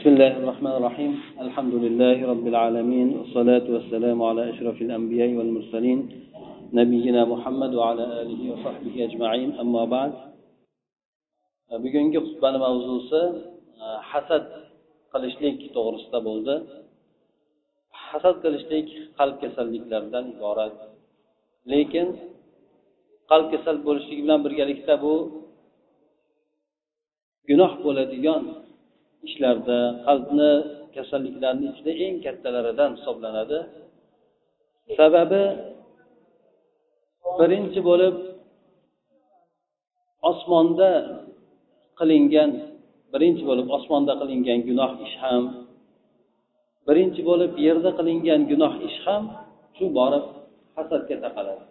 بسم الله الرحمن الرحيم الحمد لله رب العالمين والصلاة والسلام على أشرف الأنبياء والمرسلين نبينا محمد وعلى آله وصحبه أجمعين أما بعد bugungi xutbani mavzusi e, hasad qilishlik to'g'risida bo'ldi hasad qilishlik qalb kasalliklaridan iborat lekin qalb kasal bo'lishligi bilan birgalikda bu gunoh bo'ladigan ishlarda qalbni kasalliklarini ichida eng kattalaridan hisoblanadi. Sababi birinchi bo'lib osmonda qilingan birinchi bo'lib osmonda qilingan gunoh ish ham birinchi bo'lib yerda qilingan gunoh ish ham shu borib hasadga taqaladi.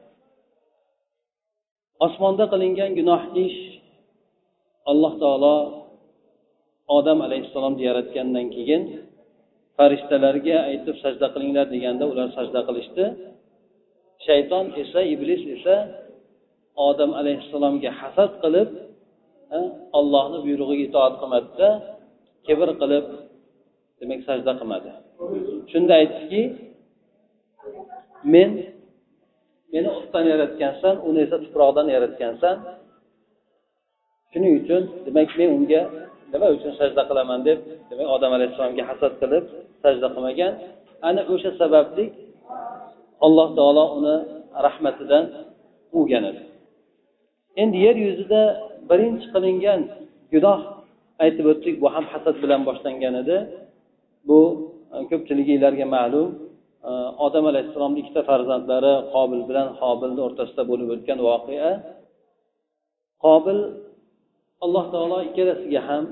Osmonda qilingan gunoh ish alloh taolo odam alayhissalomni yaratgandan keyin farishtalarga aytib sajda qilinglar deganda ular sajda qilishdi. Shayton esa iblis esa odam alayhissalomga hasad qilib ollohni buyrug'iga itoat qilmadida kibr qilib demak sajda qilmadi. Shunda aytdiki men meni o'tdan yaratgansan uni esa tuproqdan yaratgansan. Shuning uchun demak men unga nima uchun sajda qilaman deb demak odam alayhissalomga hasad qilib sajda qilmagan. Ana o'sha sababli alloh taolo uni rahmatidan quvgan edi endi yer yuzida birinchi qilingan gunoh aytib o'tdik bu ham hasad bilan boshlangan edi. Bu e, ko'pchiliginglarga ma'lum e, odam alayhissalomni ikkita farzandlari qobil bilan hobilni o'rtasida bo'lib o'tgan voqea. Qobil alloh taolo ikkalasiga ham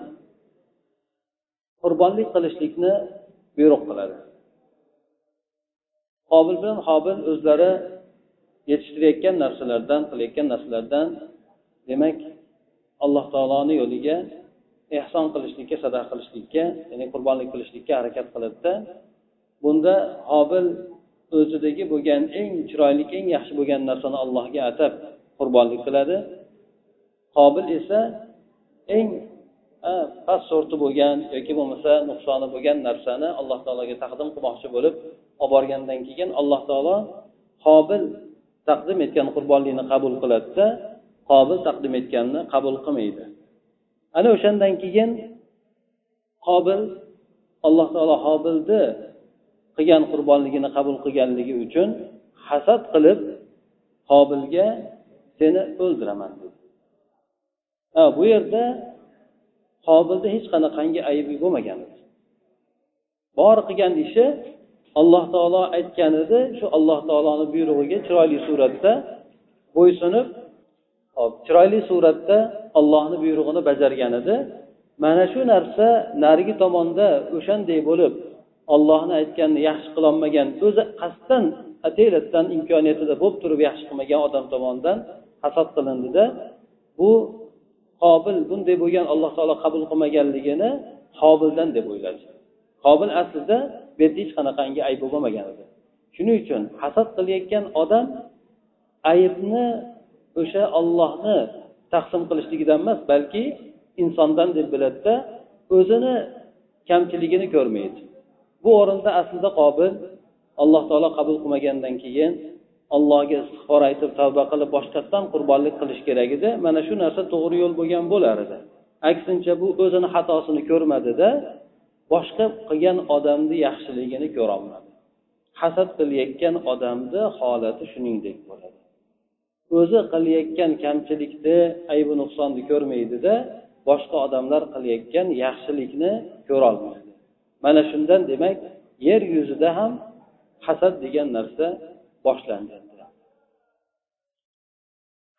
qurbonlik qilishlikni buyruq qiladi. Qobil bilan hobil o'zlari yetishtirayotgan narsalardan qilayotgan narsalardan demak alloh taoloni yo'liga ehson qilishlikka sadaqa qilishlikka ya'ni qurbonlik qilishlikka harakat qiladida bunda hobil o'zidagi bo'lgan eng chiroyli eng yaxshi bo'lgan narsani allohga atab qurbonlik qiladi. Qobil esa eng past sorti bo'lgan yoki bo'lmasa nuqsoni bo'lgan narsani alloh taologa taqdim qilmoqchi bo'lib olib borgandan keyin alloh taolo qobil taqdim etgan qurbonlikni qabul qiladida qobil taqdim etganini qabul qilmaydi. Ana o'shandan keyin qobil alloh taolo qobilni qilgan qurbonligini qabul qilganligi uchun hasad qilib qobilga seni o'ldiraman dedi. Bu yerda qobilda hech qanaqangi aybi bo'lmagan edi bor qilgan ishi alloh taolo aytgan edi shu alloh taoloni buyrug'iga chiroyli suratda bo'ysunib hop chiroyli suratda ollohni buyrug'ini bajargan edi. Mana shu narsa narigi tomonda o'shanday bo'lib ollohni aytganini yaxshi qilolmagan o'zi qasddan ataylatdan imkoniyatida bo'lib turib yaxshi qilmagan odam tomonidan hasad qilindida. Bu qobil bunday bo'lgan alloh taolo qabul qilmaganligini qobildan deb o'yladi qobil aslida bu yerda hech qanaqangi aybi bo'lmagan edi shuning uchun hasad qilayotgan odam aybni o'sha ollohni taqsim qilishligidan emas balki insondan deb biladida o'zini kamchiligini ko'rmaydi. Bu o'rinda aslida qobil alloh taolo qabul qilmagandan keyin allohga istig'for aytib tavba qilib boshqatdan qurbonlik qilish kerak edi. Mana shu narsa to'g'ri yo'l bo'lgan bo'lar edi. Aksincha bu o'zini xatosini ko'rmadida boshqa qilgan odamni yaxshiligini ko'rolmadi. Hasad qilayotgan odamni holati shuningdek bo'ladi. O'zi qilayotgan kamchilikni aybi nuqsonni ko'rmaydida boshqa odamlar qilayotgan yaxshilikni ko'rolmaydi. Mana shundan demak yer yuzida ham hasad degan narsa boshlandi.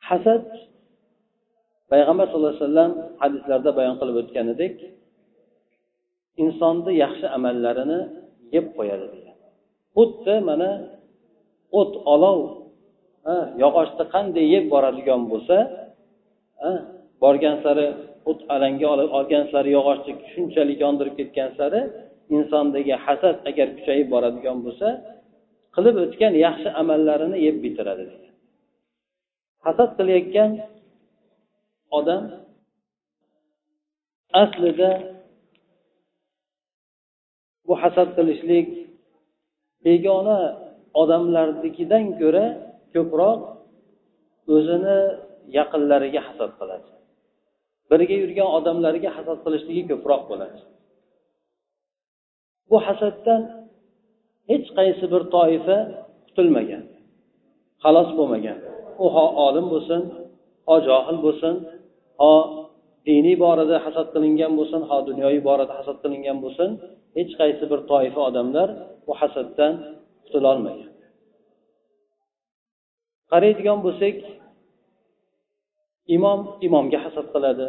Hasad payg'ambar sallallohu alayhi vasallam hadislarda bayon qilib o'tganidek insonni yaxshi amallarini yeb qo'yadi degan. Xuddi mana o't olov yog'ochni qanday yeb boradigan bo'lsa borgan sari o't alanga olgan sari yog'ochni shunchalik yondirib ketgan sari insondagi hasad agar kuchayib boradigan bo'lsa qilib o'tgan yaxshi amallarini yeb bitiradi degan. Hasad qilayotgan odam aslida bu hasad qilishlik begona odamlarnikidan ko'ra ko'proq o'zini yaqinlariga hasad qiladi. Birga yurgan odamlariga hasad qilishligi ko'proq bo'ladi. Bu hasaddan hech qaysi bir toifa qutulmagan xalos bo'lmagan. U ho olim bo'lsin ho johil bo'lsin ho diniy borada hasad qilingan bo'lsin ho dunyoviy borada hasad qilingan bo'lsin hech qaysi bir toifa odamlar bu hasaddan qutulolmagan. Qaraydigan bo'lsak imom imomga hasad qiladi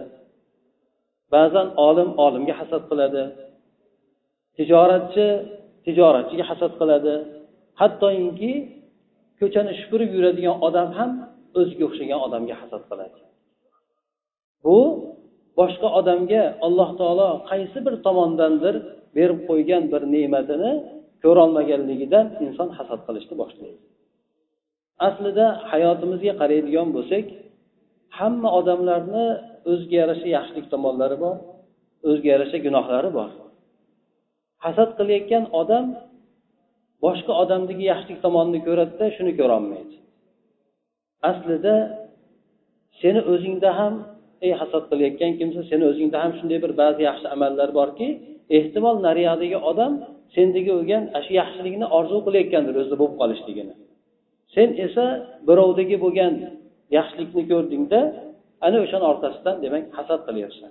ba'zan olim olimga hasad qiladi tijoratchi tijoratchiga hasad qiladi. Hattoki ko'chani supurib yuradigan odam ham o'ziga o'xshagan odamga hasad qiladi. Bu boshqa odamga alloh taolo qaysi bir tomondandir berib qo'ygan bir ne'matini ko'rolmaganligidan inson hasad qilishni boshlaydi. Aslida hayotimizga qaraydigan bo'lsak hamma odamlarni o'ziga yarasha yaxshilik tomonlari bor o'ziga yarasha gunohlari bor. Hasad qilayotgan odam boshqa odamdagi yaxshilik tomonini ko'radida shuni ko'rolmaydi. Aslida seni o'zingda ham ey hasad qilayotgan kimsa seni o'zingda ham shunday bir ba'zi yaxshi amallar borki ehtimol nariyodagi odam sendagi bo'lgan shu yaxshilikni orzu qilayotgandir o'zida bo'lib qolishligini. Sen esa birovdagi bo'lgan yaxshilikni ko'rdingda ana o'shani orqasidan demak hasad qilyapsan.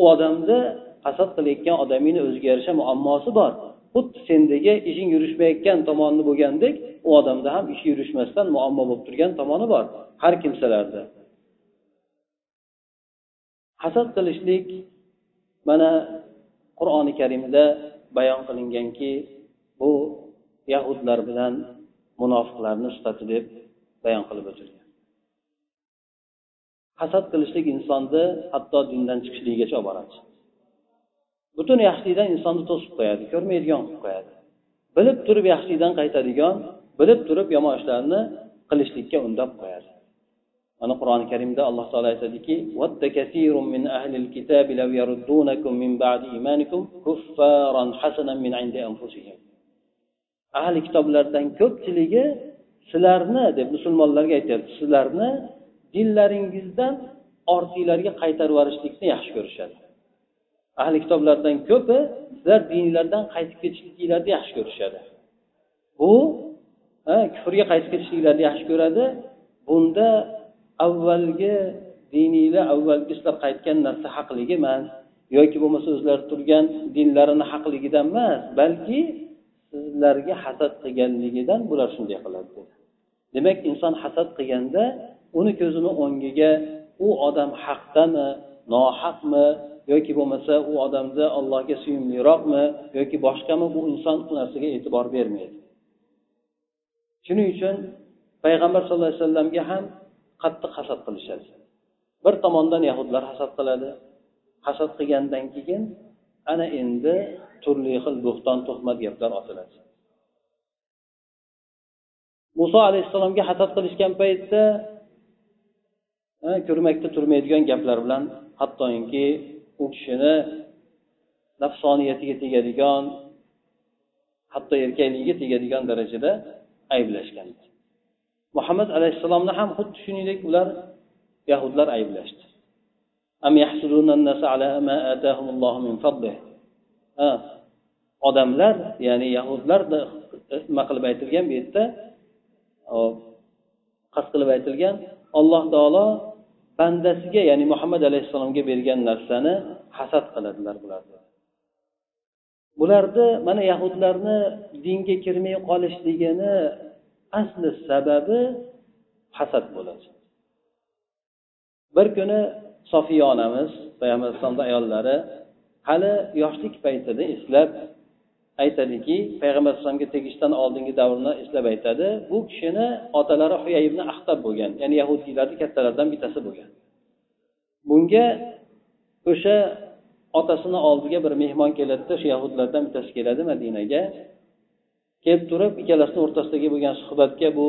U odamni hasad qilayotgan odamingni o'ziga yarasha muammosi bor xuddi sendagi ishing yurishmayotgan tomoni bo'lgandek u odamda ham ishi yurishmasdan muammo bo'lib turgan tomoni bor har kimsalarda. Hasad qilishlik mana qur'oni karimda bayon qilinganki bu yahudlar bilan munofiqlarni sifati deb bayon qilib o'tilgan. Hasad qilishlik insonni hatto dindan chiqishligigacha olib boradi butun yaxshilikdan insonni to'sib qo'yadi ko'rmaydigan qilib qo'yadi. Bilib turib yaxshilikdan qaytadigan bilib turib yomon ishlarni qilishlikka undab qo'yadi. Mana qur'oni karimda alloh taolo aytadiki ahli kitoblardan ko'pchiligi sizlarni deb musulmonlarga aytyapti sizlarni dinlaringizdan ortinglarga qaytarib yuborishlikni yaxshi ko'rishadi. Ahli kitoblardan ko'pi sizlar dininglardan qaytib ketishliginglarni yaxshi ko'rishadi. Bu kufrga qaytib ketishliklarni yaxshi ko'radi. Bunda avvalgi diniylar avvalgi ishlab qaytgan narsa haqligi emas yoki bo'lmasa o'zlari turgan dinlarini haqligidan emas balki sizlarga hasad qilganligidan bular shunday qiladi dedi. Demak inson hasad qilganda uni ko'zini o'ngiga u odam haqdami nohaqmi yoki bo'lmasa u odamni allohga suyumliroqmi yoki boshqami bu inson u narsaga e'tibor bermaydi. Shuning uchun payg'ambar sallallohu alayhi vasallamga ham qattiq hasad qilishadi. Bir tomondan yahudlar hasad qiladi. Hasad qilgandan keyin ana endi turli xil bo'xton tuhmat gaplar otiladi. Muso alayhissalomga hasad qilishgan paytda ko'rmakda turmaydigan gaplar bilan hattoki u kishini nafsoniyatiga tegadigan hatto erkakligiga tegadigan darajada ayblashgan muhammad alayhissalomni ham xuddi shuningdek ular yahudlar ayblashdi. Odamlar ya'ni yahudlar nima qilib aytilgan bu yerda qasd qilib aytilgan alloh taolo bandasiga ya'ni muhammad alayhissalomga bergan narsani hasad qiladilar bular bularni mana yahudlarni dinga kirmay qolishligini asli sababi hasad bo'ladi. Bir kuni sofiya onamiz payg'ambar alayhissalomni ayollari hali yoshlik paytida eslab aytadiki payg'ambar alayhisalomga tegishdan oldingi davrni eslab aytadi. Bu kishini otalari huyay ibn ahtab bo'lgan ya'ni yahudiylarni kattalaridan bittasi bo'lgan. Bunga o'sha otasini oldiga bir mehmon keladida shu yahudlardan bittasi keladi madinaga. Kelib turib ikkalasini o'rtasidagi bo'lgan suhbatga bu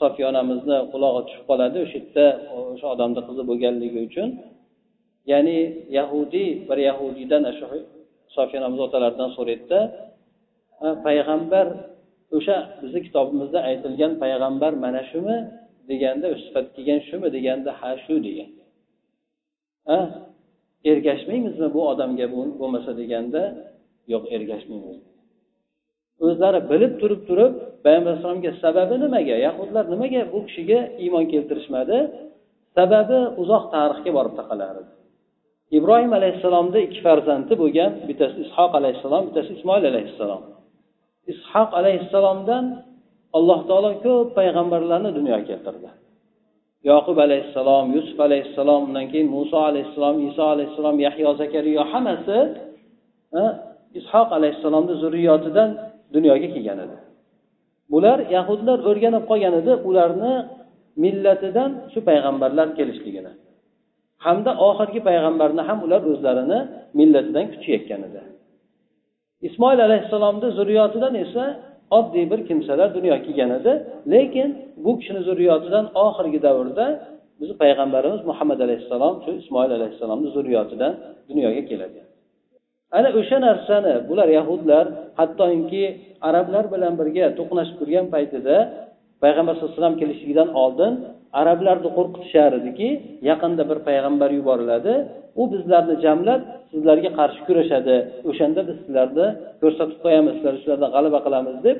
sofiya onamizni qulog'i tushib qoladi o'sha yerda o'sha odamni qizi bo'lganligi uchun. Ya'ni yahudiy bir yahudiydan shu sofiya namoz otalaridan so'raydida payg'ambar o'sha bizni kitobimizda aytilgan payg'ambar mana shumi? deganda sifat kelgan shumi deganda ha shu degan. Ergashmaymizmi bu odamga bo'lmasa? deganda yo'q ergashmaymiz. O'zlari bilib turib turib payg'ambar alayhisalomga sababi nimaga? Yahudlar nimaga bu kishiga iymon keltirishmadi? Sababi uzoq tarixga borib taqalar edi ibrohim alayhissalomni ikki farzandi bo'lgan. Bittasi ishoq alayhissalom bittasi ismoil alayhissalom. Ishoq alayhissalomdan alloh taolo ko'p payg'ambarlarni dunyoga keltirdi. Yoqub alayhissalom yusuf alayhissalom undan keyin muso alayhissalom iso alayhissalom yahyo zakariyo hammasi ishoq alayhissalomni zurriyotidan dunyoga kelgan edi. Bular yahudlar o'rganib qolgan edi ularni millatidan shu payg'ambarlar kelishligini. Hamda oxirgi payg'ambarni ham ular o'zlarini millatidan kutishayotgan edi. Ismoil alayhissalomni zurriyotidan esa oddiy bir kimsalar dunyoga kelgan edi lekin bu kishini zurriyotidan oxirgi davrda bizni payg'ambarimiz muhammad alayhissalom shu ismoil alayhissalomni zurriyotidan dunyoga keladi. Ana o'sha narsani bular yahudlar hattoki arablar bilan birga to'qnashib turgan paytida payg'ambar sallallohu alayhi vasallam kelishligidan oldin arablarni qo'rqitishar ediki yaqinda bir payg'ambar yuboriladi. U bizlarni jamlab sizlarga qarshi kurashadi. O'shanda biz sizlarni ko'rsatib qo'yamiz sizlar shularda g'alaba qilamiz deb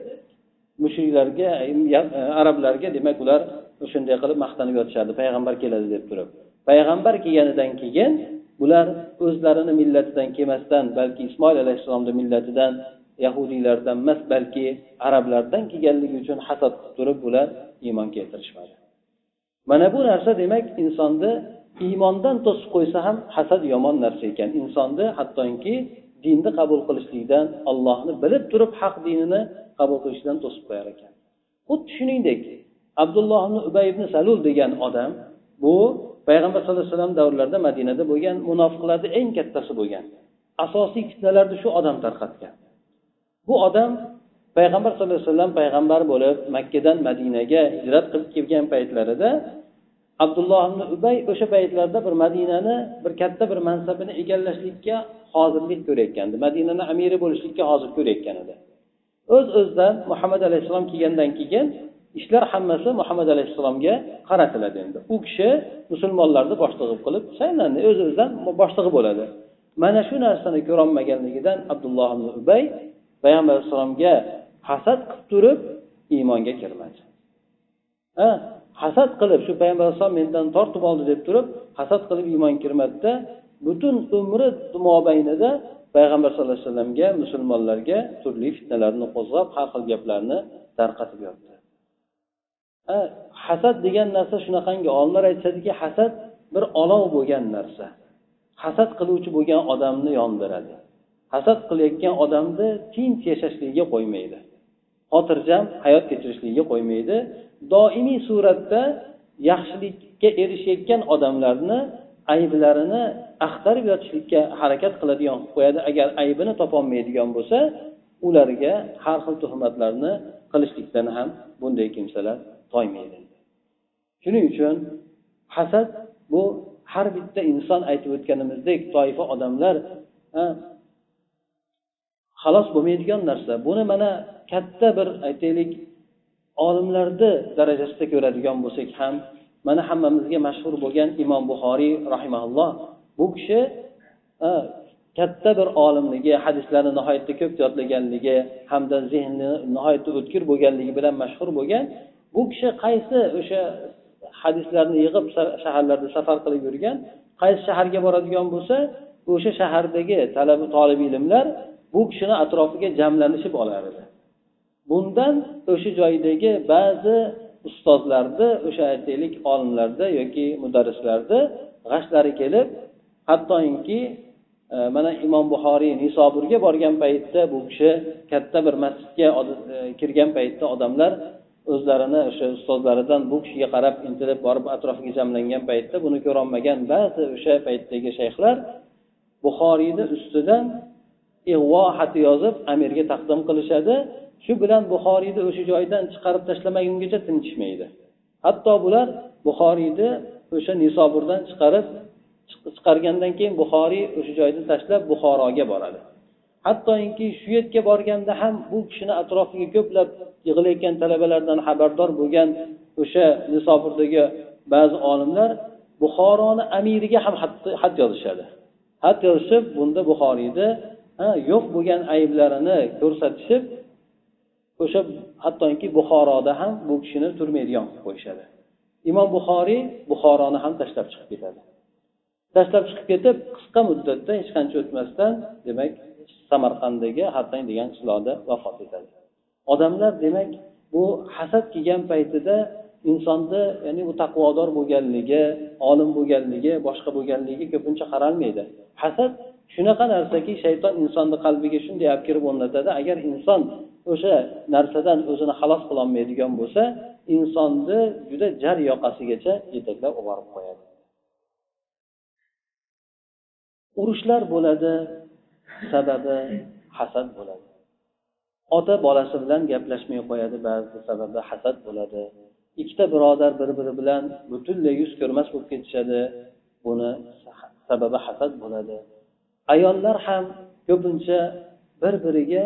mushriklarga e, arablarga demak ular o'shanday qilib maqtanib yotishardi payg'ambar keladi deb turib. Payg'ambar kelganidan keyin bular o'zlarini millatidan kelmasdan balki ismoil alayhissalomni millatidan yahudiylardan emas balki arablardan kelganligi uchun hasad qilib turib bular iymon keltirishmadi. Mana bu narsa demak insonni iymondan to'sib qo'ysa ham hasad yomon narsa ekan. Insonni hattoki dinni qabul qilishlikdan allohni bilib turib haq dinini qabul qilishdan to'sib qo'yar ekan. Xuddi shuningdek abdulloh ibn ubay ibn salul degan odam bu payg'ambar sallallohu alayhi vasallam davrlarida madinada bo'lgan munofiqlarni eng kattasi bo'lgan. Asosiy fitnalarni shu odam tarqatgan. Bu odam payg'ambar sallallohu alayhi vasallam payg'ambar bo'lib makkadan madinaga hijrat qilib kelgan paytlarida abdulloh ibn ubay o'sha paytlarda bir madinani bir katta bir mansabini egallashlikka hozirlik ko'rayotgandi. Madinani amiri bo'lishlikka hozir ko'rayotgan edi. O'z o'zidan muhammad alayhissalom kelgandan keyin ishlar hammasi muhammad alayhissalomga qaratiladi endi. U kishi musulmonlarni boshlig'i qilib saylandi o'z o'zidan boshlig'i bo'ladi. Mana shu narsani ko'rolmaganligidan abdulloh ibn ubay payg'ambar alayhissalomga hasad qilib turib iymonga kirmadi. Hasad qilib shu payg'ambar alayhisalom mendan tortib oldi deb turib hasad qilib iymon kirmadida butun umri mobaynida payg'ambar sallallohu alayhi vasallamga musulmonlarga turli fitnalarni qo'zg'ab har xil gaplarni tarqatib yotdi. Hasad degan narsa shunaqangi olimlar aytishadiki hasad bir olov bo'lgan narsa. Hasad qiluvchi bo'lgan odamni yondiradi. Hasad qilayotgan odamni tinch yashashligiga qo'ymaydi. Xotirjam hayot kechirishligiga qo'ymaydi. Doimiy suratda yaxshilikka erishayotgan odamlarni ayblarini axtarib yotishlikka harakat qiladigan qilib qo'yadi. Agar aybini topolmaydigan bo'lsa ularga har xil tuhmatlarni qilishlikdan ham bunday kimsalar toymaydi. Shuning uchun hasad bu har bitta inson aytib o'tganimizdek toifa odamlar xalos bo'lmaydigan narsa. Buni mana katta bir aytaylik olimlarni darajasida ko'radigan bo'lsak ham mana hammamizga mashhur bo'lgan imom buxoriy rahimaulloh bu kishi katta bir olimligi hadislarni nihoyatda ko'p yodlaganligi hamda zehni nihoyatda o'tkir bo'lganligi bilan mashhur bo'lgan bu kishi qaysi o'sha hadislarni yig'ib shaharlarda safar qilib yurgan qaysi shaharga boradigan bo'lsa o'sha shahardagi talaba tolib ilmlar bu kishini atrofiga jamlanishib olar edi. Bundan o'sha joydagi ba'zi ustozlarni o'sha aytaylik olimlarda yoki mudarrislarni g'ashlari kelib hattoki e, mana imom buxoriy nisoburga borgan paytda bu kishi katta bir masjidga e, kirgan paytda odamlar o'zlarini o'sha ustozlaridan bu kishiga qarab intilib borib atrofiga jamlangan paytda buni ko'rolmagan ba'zi o'sha paytdagi shayxlar buxoriyni ustidan ig'vo xati yozib amirga taqdim qilishadi. Shu bilan buxoriyni o'sha joydan chiqarib tashlamagungacha tinchishmaydi. Hatto bular buxoriyni o'sha nisoburdan chiqarib chiqargandan keyin buxoriy o'sha joyni tashlab buxoroga boradi. Hattoki shu yerga borganda ham bu kishini atrofiga ko'plab yig'ilayotgan talabalardan xabardor bo'lgan o'sha nisoburdagi ba'zi olimlar buxoroni amiriga ham xat yozishadi. Xat yozishib bunda buxoriyni yo'q bo'lgan ayblarini ko'rsatishib o'sha hattoki buxoroda ham bu kishini turmaydigan qilib qo'yishadi. Imom buxoriy buxoroni ham tashlab chiqib ketadi. Tashlab chiqib ketib qisqa muddatda hech qancha o'tmasdan demak samarqanddagi hartang degan qishloqda vafot etadi. Odamlar demak bu hasad kelgan paytida insonni ya'ni u taqvodor bo'lganligi olim bo'lganligi boshqa bo'lganligiga ko'pincha qaralmaydi. Hasad shunaqa narsaki shayton insonni qalbiga shunday olib kirib o'rnatadi agar inson o'sha narsadan o'zini xalos qilolmaydigan bo'lsa insonni juda jar yoqasigacha yetaklab oborib qo'yadi. Urushlar bo'ladi sababi hasad bo'ladi. Ota bolasi bilan gaplashmay qo'yadi ba'zi sababi hasad bo'ladi. Ikkita birodar bir biri bilan butunlay yuz ko'rmas bo'lib ketishadi buni sababi hasad bo'ladi. Ayollar ham ko'pincha bir biriga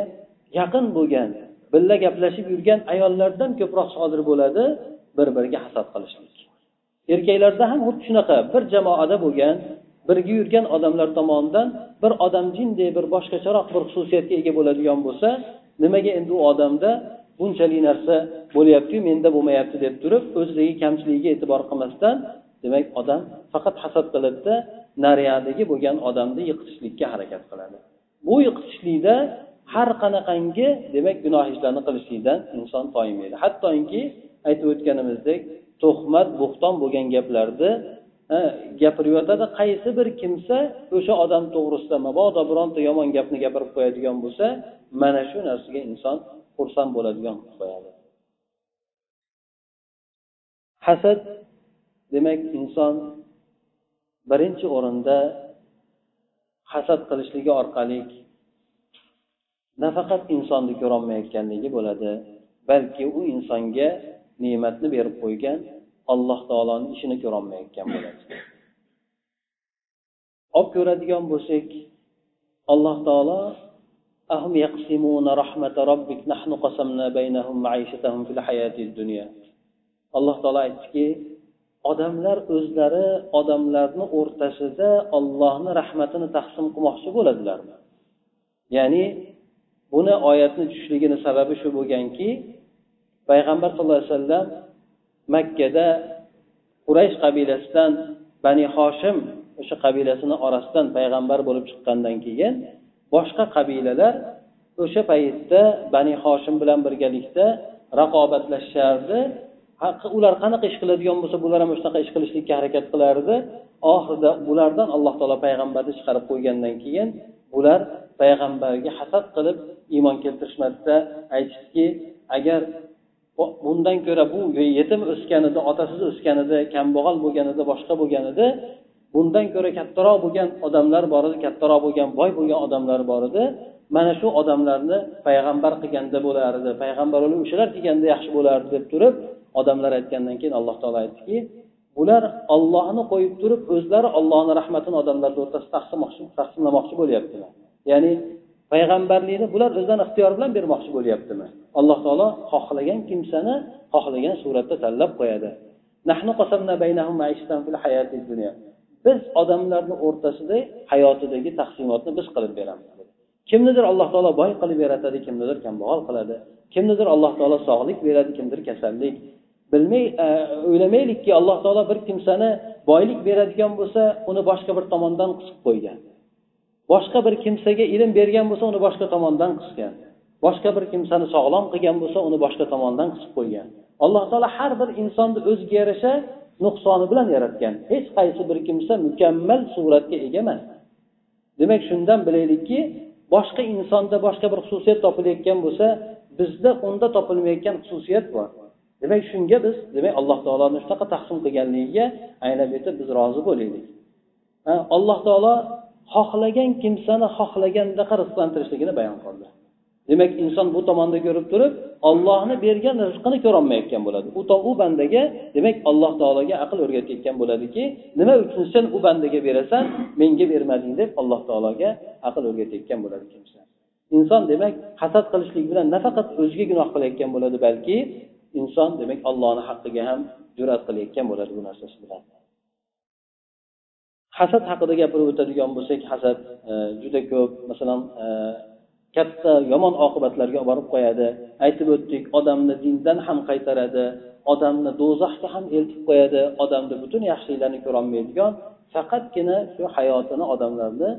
yaqin bo'lgan birga gaplashib yurgan ayollardan ko'proq sodir bo'ladi bir biriga hasad qilishlik. Erkaklarda ham xuddi shunaqa bir jamoada bo'lgan birga yurgan odamlar tomonidan bir odam jinday bir boshqacharoq bir xususiyatga ega bo'ladigan bo'lsa nimaga endi u odamda bunchalik narsa bo'lyaptiyu menda bo'lmayapti deb turib o'zidagi kamchiligiga e'tibor qilmasdan demak odam faqat hasad qiladida nariyadagi bo'lgan odamni yiqitishlikka harakat qiladi. Bu yiqitishlikda har qanaqangi demak gunoh ishlarni qilishlikdan inson toymaydi. Hattoki aytib o'tganimizdek tuhmat bo'xton bo'lgan gaplarni e, gapirib yotadi qaysi bir kimsa o'sha odam to'g'risida mabodo bironta yomon gapni gapirib qo'yadigan bo'lsa mana shu narsaga inson xursand bo'ladigan qilib qo'yadi. Hasad demak inson birinchi o'rinda hasad qilishligi orqali nafaqat insonni ko'rolmayotganligi bo'ladi balki u insonga ne'matni berib qo'ygan alloh taoloni ishini ko'rolmayotgan bo'ladi olib ko'radigan bo'lsak alloh taolo أهم يقسمون رحمة ربك نحن قسمنا بينهم معيشتهم في الحياة الدنيا alloh taolo aytdiki odamlar o'zlari odamlarni o'rtasida ollohni rahmatini taqsim qilmoqchi bo'ladilarmi? Ya'ni buni oyatni tushishligini sababi shu bo'lganki payg'ambar sallallohu alayhi vasallam makkada quraysh qabilasidan bani hoshim o'sha qabilasini orasidan payg'ambar bo'lib chiqqandan keyin boshqa qabilalar o'sha paytda bani hoshim bilan birgalikda raqobatlashishardi ular qanaqa ish qiladigan bo'lsa bular ham shunaqa ish qilishlikka harakat qilardi. Oxirida bulardan alloh taolo payg'ambarni chiqarib qo'ygandan keyin bular payg'ambarga hasad qilib iymon keltirishmasda aytishdiki agar bundan ko'ra bu yetim o'sganida otasiz o'sganida kambag'al bo'lganida boshqa bo'lganida bundan ko'ra kattaroq bo'lgan odamlar bor edi kattaroq bo'lgan boy bo'lgan odamlar bor edi. Mana shu odamlarni payg'ambar qilganda bo'lardi payg'ambar o'shalar kelganda yaxshi bo'lardi deb turib odamlar aytgandan keyin alloh taolo aytdiki bular ollohni qo'yib turib o'zlari ollohni rahmatini odamlarni o'rtasida taqsimlamoqchi bo'lyaptilar. Ya'ni payg'ambarlikni bular o'zlarini ixtiyori bilan bermoqchi bo'lyaptimi alloh taolo xohlagan kimsani xohlagan suratda tanlab qo'yadi. Biz odamlarni o'rtasida hayotidagi taqsimotni biz qilib beramiz. Kimnidir alloh taolo boy qilib yaratadi kimnidir kambag'al qiladi. Kimnidir alloh taolo sog'lik beradi kimdir kasallik. Bilmay e, o'ylamaylikki alloh taolo bir kimsani boylik beradigan bo'lsa uni boshqa bir tomondan qisib qo'ygan. Boshqa bir kimsaga ilm bergan bo'lsa uni boshqa tomondan qisgan. Boshqa bir kimsani sog'lom qilgan bo'lsa uni boshqa tomondan qisib qo'ygan. Alloh taolo har bir insonni o'ziga yarasha nuqsoni bilan yaratgan. Hech qaysi bir kimsa mukammal suratga ega emas. Demak shundan bilaylikki boshqa insonda boshqa bir xususiyat topilayotgan bo'lsa bizda unda topilmayotgan xususiyat bor. Demak shunga biz demak alloh taoloni shunaqa taqsim qilganligiga anglab yetib biz rozi bo'laylik alloh taolo xohlagan kimsani xohlagandaqa rizqlantirishligini bayon qildi. Demak inson bu tomonda ko'rib turib ollohni bergan rizqini ko'rolmayotgan bo'ladi. U u bandaga demak alloh taologa aql o'rgatayotgan bo'ladiki nima uchun sen u bandaga berasan menga bermading deb alloh taologa aql o'rgatayotgan bo'ladi kimsa. Inson demak hasad qilishlik bilan nafaqat o'ziga gunoh qilayotgan bo'ladi balki inson demak allohni haqqiga ham jur'at qilayotgan bo'ladi bu narsasi bilan hasad haqida gapirib o'tadigan bo'lsak hasad e, juda ko'p. Masalan e, katta yomon oqibatlarga olib borib qo'yadi. Aytib o'tdik odamni dindan ham qaytaradi odamni do'zaxga ham eltib qo'yadi odamni butun yaxshiliklarni ko'rolmaydigan faqatgina shu hayotini odamlarni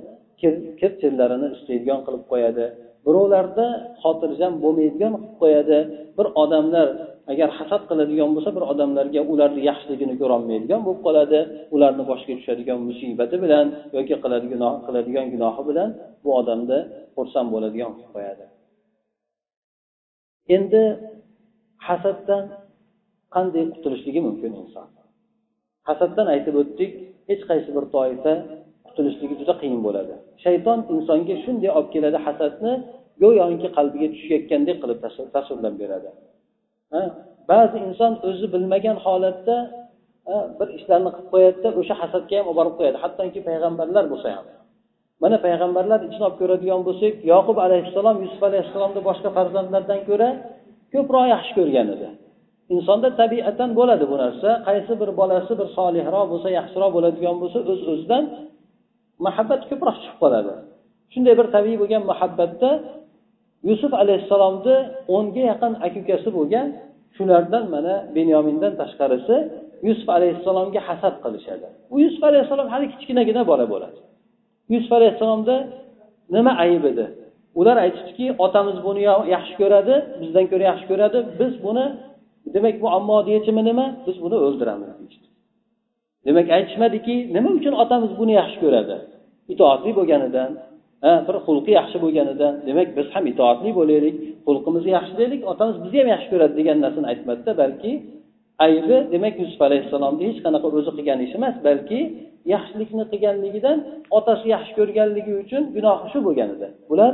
kir chirlarini istaydigan qilib qo'yadi. Birovlarda xotirjam bo'lmaydigan qilib qo'yadi. Bir odamlar agar hasad qiladigan bo'lsa bir odamlarga ularni yaxshiligini ko'rolmaydigan bo'lib qoladi. Ularni boshiga tushadigan musibati bilan yoki qiladigan qiladigan gunohi bilan bu odamni xursand bo'ladigan qilib qo'yadi. Endi hasaddan qanday qutulishligi mumkin inson? Hasaddan aytib o'tdik hech qaysi bir toifa qutulishligi juda qiyin bo'ladi. Shayton insonga shunday olib keladi hasadni go'yoki qalbiga tushayotgandek qilib tasvirlab beradi. Ba'zi inson o'zi bilmagan holatda bir ishlarni qilib qo'yadida o'sha hasadga ham olib borib qo'yadi. Hattoki payg'ambarlar bo'lsa ham. Mana payg'ambarlar ichini olib ko'radigan bo'lsak yoqub alayhissalom yusuf alayhissalomni boshqa farzandlardan ko'ra ko'proq yaxshi ko'rgan edi. Insonda tabiatan bo'ladi bu narsa. Qaysi bir bolasi bir solihroq bo'lsa yaxshiroq bo'ladigan bo'lsa o'z öz o'zidan muhabbat ko'proq chiqib qoladi. Shunday bir tabiiy bo'lgan muhabbatda yusuf alayhissalomni o'nga yaqin aka ukasi bo'lgan shulardan mana benyomindan tashqarisi yusuf alayhissalomga hasad qilishadi. U yusuf alayhissalom hali kichkinagina bola bo'ladi. Yusuf alayhissalomda nima ayb edi? Ular aytishdiki otamiz buni yaxshi ko'radi bizdan ko'ra yaxshi ko'radi biz buni demak bu ammoni yechimi nima? Biz buni o'ldiramiz deyishdi. Demak aytishmadiki nima uchun otamiz buni yaxshi ko'radi? Itoatli bo'lganidan bir xulqi yaxshi bo'lganidan demak biz ham itoatli bo'laylik xulqimizni yaxshi deylik otamiz bizni ham yaxshi ko'radi degan narsani aytmadida balki aybi demak yusuf alayhissalomni hech qanaqa o'zi qilgan ishi emas balki yaxshilikni qilganligidan otasi yaxshi ko'rganligi uchun gunohi shu bo'lganida. Bular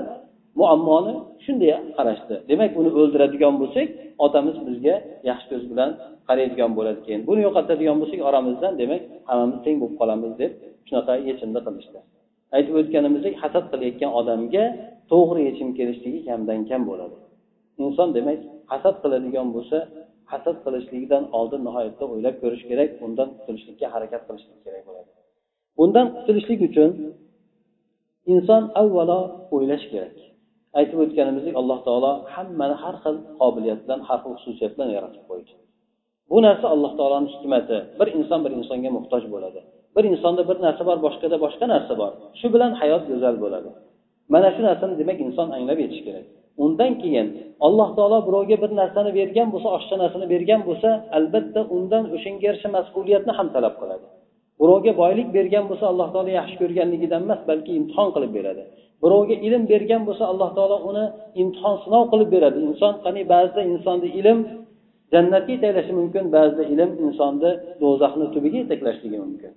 muammoni shunday qarashdi. Demak uni o'ldiradigan bo'lsak otamiz bizga yaxshi ko'z bilan qaraydigan bo'ladi keyin. Buni yo'qotadigan bo'lsak oramizdan demak hammamiz teng bo'lib qolamiz deb shunaqa yechimni qilishdi. Aytib o'tganimizdek hasad qilayotgan odamga to'g'ri yechim kelishligi kamdan kam bo'ladi. Inson demak hasad qiladigan bo'lsa hasad qilishligidan oldin nihoyatda o'ylab ko'rish kerak undan qutulishlikka harakat qilishlik kerak bo'ladi. Bundan qutulishlik uchun inson avvalo o'ylash kerak. Aytib o'tganimizdek alloh taolo hammani har xil qobiliyat bilan har xil xususiyat bilan yaratib qo'ydi. Bu narsa alloh taoloni hikmati. Bir inson bir insonga muhtoj bo'ladi. Bir insonda bir narsa bor boshqada boshqa narsa bor. Shu bilan hayot go'zal bo'ladi. Mana shu narsani demak inson anglab yetishi kerak. Undan keyin alloh taolo birovga bir narsani bergan bo'lsa oshcha narsani bergan bo'lsa albatta undan o'shanga yarasha mas'uliyatni ham talab qiladi. Birovga boylik bergan bo'lsa alloh taolo yaxshi ko'rganligidan emas balki imtihon qilib beradi. Birovga ilm bergan bo'lsa alloh taolo uni imtihon sinov qilib beradi. Inson qani ba'zida insonda ilm jannatga yetaklashi mumkin. Ba'zida ilm insonni do'zaxni tubiga yetaklashligi mumkin.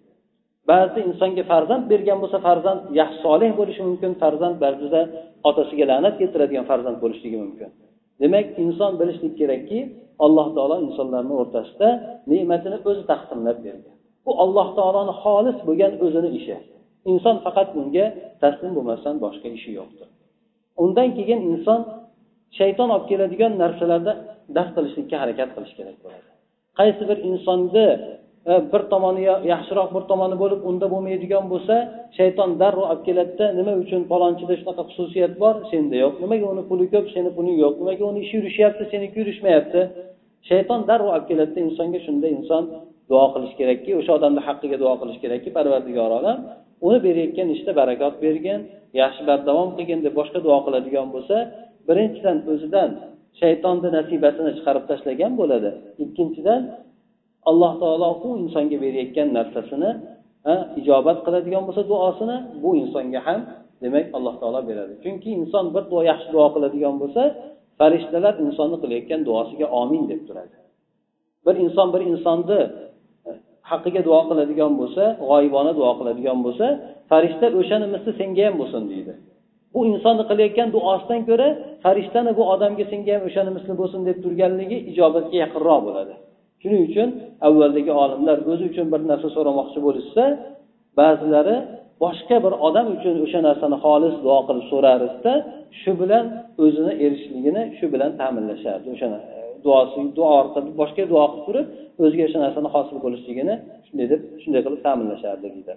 Ba'zida insonga farzand bergan bo'lsa farzand yaxshi solih bo'lishi mumkin. Farzand ba'zida otasiga la'nat keltiradigan farzand bo'lishligi mumkin. Demak inson bilishlik kerakki alloh taolo insonlarni o'rtasida ne'matini o'zi taqsimlab bergan. Bu alloh taoloni xolis bo'lgan o'zini ishi. Inson faqat bunga taslim bo'lmasdan boshqa ishi yo'qdir. Undan keyin inson shayton olib keladigan narsalarda daf qilishlikka harakat qilish kerak bo'ladi. Qaysi bir insonni e, bir tomoni yaxshiroq bir tomoni bo'lib unda bo'lmaydigan bo'lsa shayton darrov olib keladida nima uchun palonchida shunaqa xususiyat bor? Senda yo'q. Nimaga uni puli ko'p seni puling yo'q. Nimaga uni ishi yurishyapti seniki yurishmayapti? Shayton darrov olib keladida insonga shunda inson duo qilish kerakki o'sha odamni haqqiga duo qilish kerakki parvardigor olam uni berayotgan ishda barakot bergin yaxshi bardavom qilgin deb boshqa duo qiladigan bo'lsa birinchidan o'zidan shaytonni nasibasini chiqarib tashlagan bo'ladi. Ikkinchidan alloh taolo u insonga berayotgan narsasini ijobat qiladigan bo'lsa duosini bu insonga ham demak alloh taolo beradi. Chunki inson bir duo yaxshi duo qiladigan bo'lsa farishtalar insonni qilayotgan duosiga omin deb turadi. Bir inson bir insonni e, haqqiga duo qiladigan bo'lsa g'oyibona duo qiladigan bo'lsa farishta o'shani misli senga ham bo'lsin deydi. Bu insonni qilayotgan duosidan ko'ra farishtani bu odamga senga ham o'shani misli bo'lsin deb turganligi ijobatga yaqinroq bo'ladi. Shuning uchun avvaldagi olimlar o'zi uchun bir narsa so'ramoqchi bo'lishsa ba'zilari boshqa bir odam uchun o'sha narsani xolis duo qilib so'rarizda shu bilan o'zini erishishligini shu bilan ta'minlashardi. O'sha e, duosi duo orqali boshqa duo qilib turib o'ziga o'sha narsani hosil bo'lishligini shunday deb shunday qilib ta'minlashardi deydi.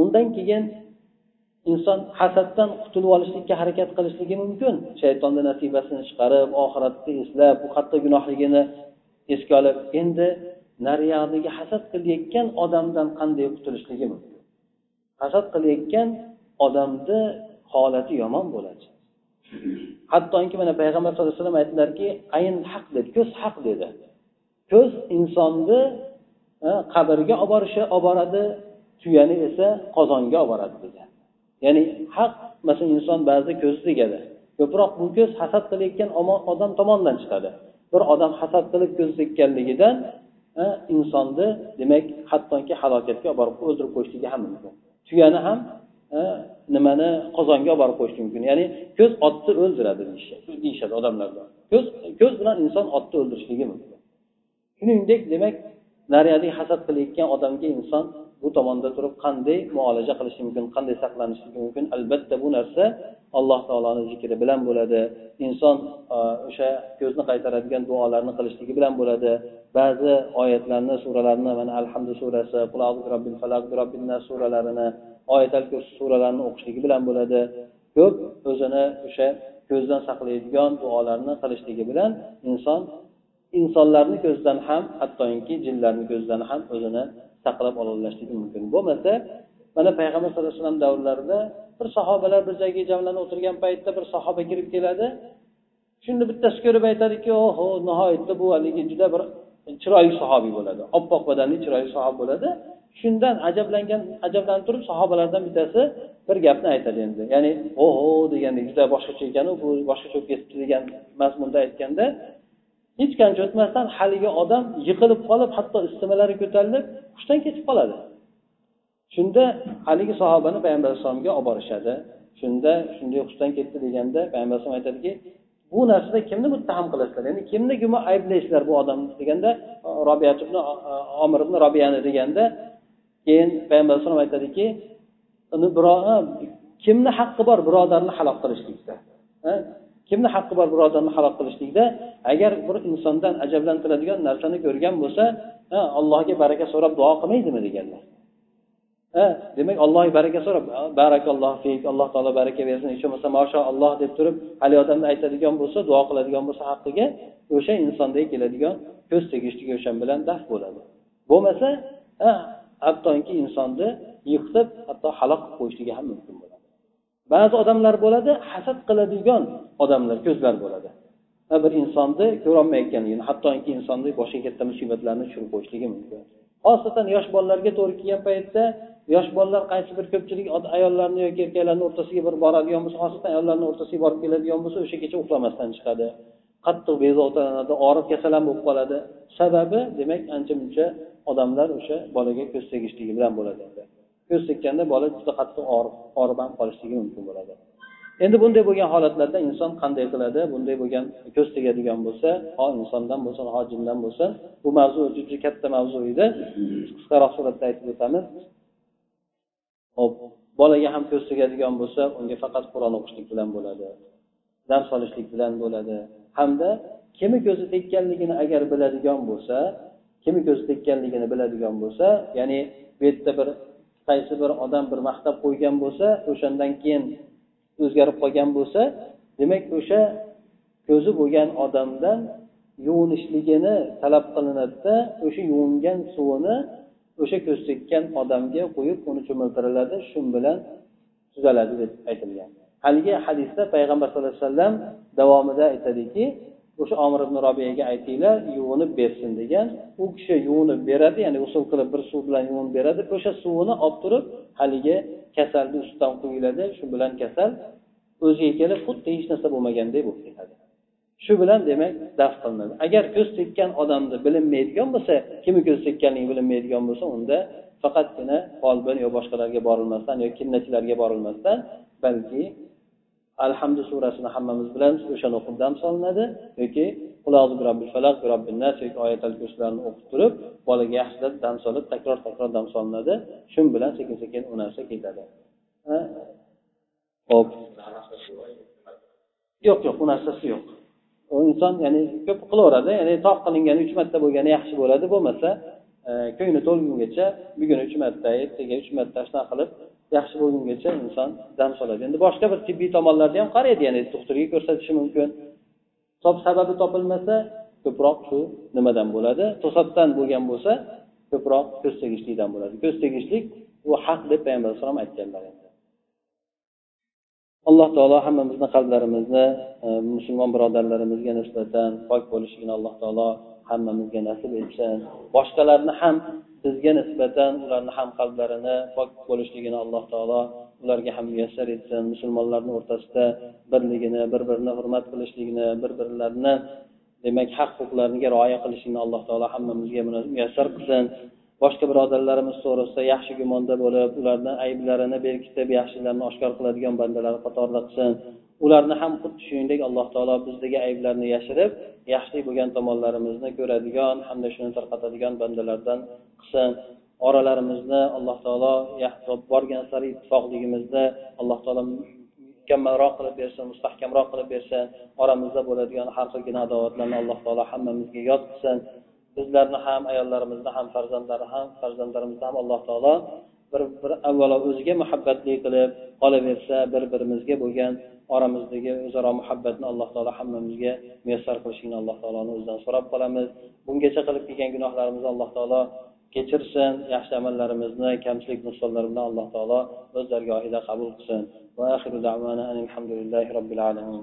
Undan keyin inson hasaddan qutulib olishlikka harakat qilishligi mumkin. Shaytonni nasibasini chiqarib oxiratni eslab bu hatto gunohligini esga olib endi nariyog'dagi hasad qilayotgan odamdan qanday qutulishligi mumkin? Hasad qilayotgan odamni holati yomon bo'ladi. Hattoki mana payg'ambar sallallohu alayhi vasallam aytdilarki ayn haq dedi ko'z haq dedi. Ko'z insonni e, qabrga olib borishi olib boradi tuyani esa qozonga olib boradi degan ya'ni haq masalan inson ba'zida ko'zi tegadi. Ko'proq bu ko'z hasad qilayotgan odam tomonidan chiqadi. Bir odam hasad qilib ko'zi tekkanligidan insonni demak hattoki halokatga olib borib o'ldirib qo'yishligi ham mumkin. Tuyani ham nimani qozonga olib borib qo'yishi mumkin. Ya'ni ko'z otni o'ldiradi deyishadi odamlarda ko'z ko'z bilan inson otni o'ldirishligi mumkin. Shuningdek demak naryadi hasad qilayotgan odamga inson bu tomonda turib qanday muolaja qilish mumkin qanday saqlanish mumkin albatta bu narsa alloh taoloni zikri bilan bo'ladi. Inson e, o'sha ko'zni qaytaradigan duolarni qilishligi bilan bo'ladi. Ba'zi oyatlarni suralarni mana alhamdu surasi robbil falaq robbil nas suralarini oyatal kursi suralarini o'qishligi bilan bo'ladi. Ko'p o'zini o'sha ko'zdan saqlaydigan duolarni qilishligi bilan inson insonlarni ko'zidan ham hattoki jinlarni ko'zidan ham o'zini saqlab olaverishligi mumkin. Bo'lmasa mana payg'ambar sallallohu alayhi vasallam davrlarida bir sahobalar bir joyga jamlanib o'tirgan paytda bir sahoba kirib keladi. Shunda bittasi ko'rib aytadiki oho nihoyatda bu haligi juda bir chiroyli sahobiy bo'ladi. Oppoq badanli chiroyli sahob bo'ladi. Shundan ajablangan ajablanib turib sahobalardan bittasi bir gapni aytadi endi. Ya'ni oho degandek juda boshqacha ekanu bu boshqacha bo'lib ketibdi degan mazmunda aytganda hech qancha o'tmasdan haligi odam yiqilib qolib hatto istimalari ko'tarilib hushdan ketib qoladi. Shunda haligi sahobani payg'ambar alayhissalomga olib borishadi. Shunda shunday hushdan ketdi deganda payg'ambar alayhisalom aytadiki bu narsada kimni muttaham qilasizlar? Ya'ni kimni gumon ayblaysizlar bu odamni? deganda robiya ibn omir ibn robiyani deganda keyin payg'ambar alayhisalom aytadiki uni kimni haqqi bor birodarni halok qilishlikda? Kimni haqqi bor birodarni halok qilishlikda agar bir insondan ajablantiradigan narsani ko'rgan bo'lsa allohga baraka so'rab duo qilmaydimi deganlar. Demak allohga baraka so'rab barakalloh fik alloh taolo baraka bersin hech bo'lmasa mashaalloh deb turib haligi odamni aytadigan bo'lsa duo qiladigan bo'lsa haqqiga o'sha insondagi keladigan ko'z tegishligi o'sha bilan daf bo'ladi. Bo'lmasa hattoki insonni yiqitib hatto halok qilib qo'yishligi ham mumkin bo'ladi. Ba'zi odamlar bo'ladi hasad qiladigan odamlar ko'zlar bo'ladi. Bir insonni ko'rolmayotganligini hattoki insonni boshiga katta musibatlarni tushirib qo'yishligi mumkin. Xosatan yosh bolalarga to'g'ri kelgan paytda yosh bolalar qaysi bir ko'pchilik ayollarni yoki erkaklarni o'rtasiga bir boradigan bo'lsa xosatan ayollarni o'rtasiga borib keladigan bo'lsa o'sha kecha uxlamasdan chiqadi. Qattiq bezovtalanadi og'rib kasal ham bo'lib qoladi. Sababi demak ancha muncha odamlar o'sha bolaga ko'z tegishligi bilan bo'ladi. Ko'z tekkanda bola juda qattiq og'rib ham qolishligi mumkin bo'ladi. Endi bunday bo'lgan holatlarda inson qanday qiladi? Bunday bo'lgan ko'z tegadigan bo'lsa ho insondan bo'lsin ho jindan bo'lsin bu mavzu juda katta mavzu edi. Qisqaroq suratda aytib o'tamiz. Hop bolaga ham ko'z tegadigan bo'lsa unga faqat qur'on o'qishlik bilan bo'ladi dars olishlik bilan bo'ladi. Hamda kimi ko'zi tekkanligini agar biladigan bo'lsa kimi ko'zi tekkanligini biladigan bo'lsa ya'ni bu yerda bir qaysi bir odam bir maqtab qo'ygan bo'lsa o'shandan keyin o'zgarib qolgan bo'lsa demak o'sha ko'zi bo'lgan odamdan yuvinishligini talab qilinadida o'sha yuvingan suvini o'sha ko'z tekkan odamga qo'yib uni cho'miltiriladi shu bilan tuzaladi deb aytilgan. Haligi hadisda payg'ambar sallallohu alayhi vasallam davomida aytadiki o'sha omir ibn robiyaga aytinglar yuvinib bersin degan. U kishi yuvinib beradi ya'ni usul qilib bir suv bilan yuvinib beradi. O'sha suvini olib turib haligi kasalni ustidan quyiladi. Shu bilan kasal o'ziga kelib xuddi hech narsa bo'lmaganday bo'lib ketadi shu bilan demak daf qilinadi. Agar ko'z tekkan odamni bilinmaydigan bo'lsa kimni ko'z tekkanligi bilinmaydigan bo'lsa unda faqatgina folbin yo boshqalarga borilmasdan yo kinnachilarga borilmasdan balki alhamdu surasini hammamiz bilamiz o'shani o'qib dam solinadi. Yoki yoki oyatal kurslarni o'qib turib bolaga yaxshilab dam solib takror takror dam solinadi. Shu bilan sekin sekin u narsa ketadi. Ho'p yo'q yo'q u narsasi yo'q. U inson ya'ni ko'p qilaveradi ya'ni toq qilingani uch marta bo'lgani yaxshi bo'ladi bo'lmasa e, ko'ngli to'lgungacha bugun uch marta ertaga uch marta shunaqa qilib yaxshi bo'lgungacha inson dam soladi. Endi boshqa bir tibbiy tomonlarni ham qaraydi. Ya'ni doktorga ko'rsatishi mumkin. Sababi topilmasa ko'proq shu nimadan bo'ladi? To'satdan bo'lgan bo'lsa ko'proq ko'z tegishlikdan bo'ladi. Ko'z tegishlik bu haq deb payg'ambar alayhisalom aytganlar alloh taolo hammamizni qalblarimizni e, musulmon birodarlarimizga nisbatan pok bo'lishligini alloh taolo hammamizga nasib etsin. Boshqalarni ham bizga nisbatan ularni ham qalblarini pok bo'lishligini alloh taolo ularga ham muyassar etsin. Musulmonlarni o'rtasida birligini bir birini hurmat qilishligini bir birlarini demak haq huquqlariga rioya qilishlikni alloh taolo hammamizga muyassar qilsin. Boshqa birodarlarimiz to'g'risida yaxshi gumonda bo'lib ularni ayblarini berkitib yaxshilarni oshkor qiladigan bandalar qatorida qilsin. Ularni ham xuddi shuningdek alloh taolo bizdagi ayblarni yashirib yaxshi bo'lgan tomonlarimizni ko'radigan hamda shuni tarqatadigan bandalardan qilsin. Oralarimizni alloh taolo borgan sari ittifoqligimizni alloh taolo mukammalroq qilib bersin mustahkamroq qilib bersin. Oramizda bo'ladigan har xil adovatlarni alloh taolo hammamizga yod qilsin. Bizlarni ham ayollarimizni ham farzandlari ham farzandlarimizni ham alloh taolo bir bir avvalo o'ziga muhabbatli qilib qolaversa bir birimizga bo'lgan oramizdagi o'zaro muhabbatni alloh taolo hammamizga muyassar qilishini alloh taoloni o'zidan so'rab qolamiz. Bungacha qilib kelgan gunohlarimizni alloh taolo kechirsin yaxshi amallarimizni kamchilik nuqsonlar bilan alloh taolo o'z dargohida qabul qilsin. Va alhamdulillahi robbil alamin.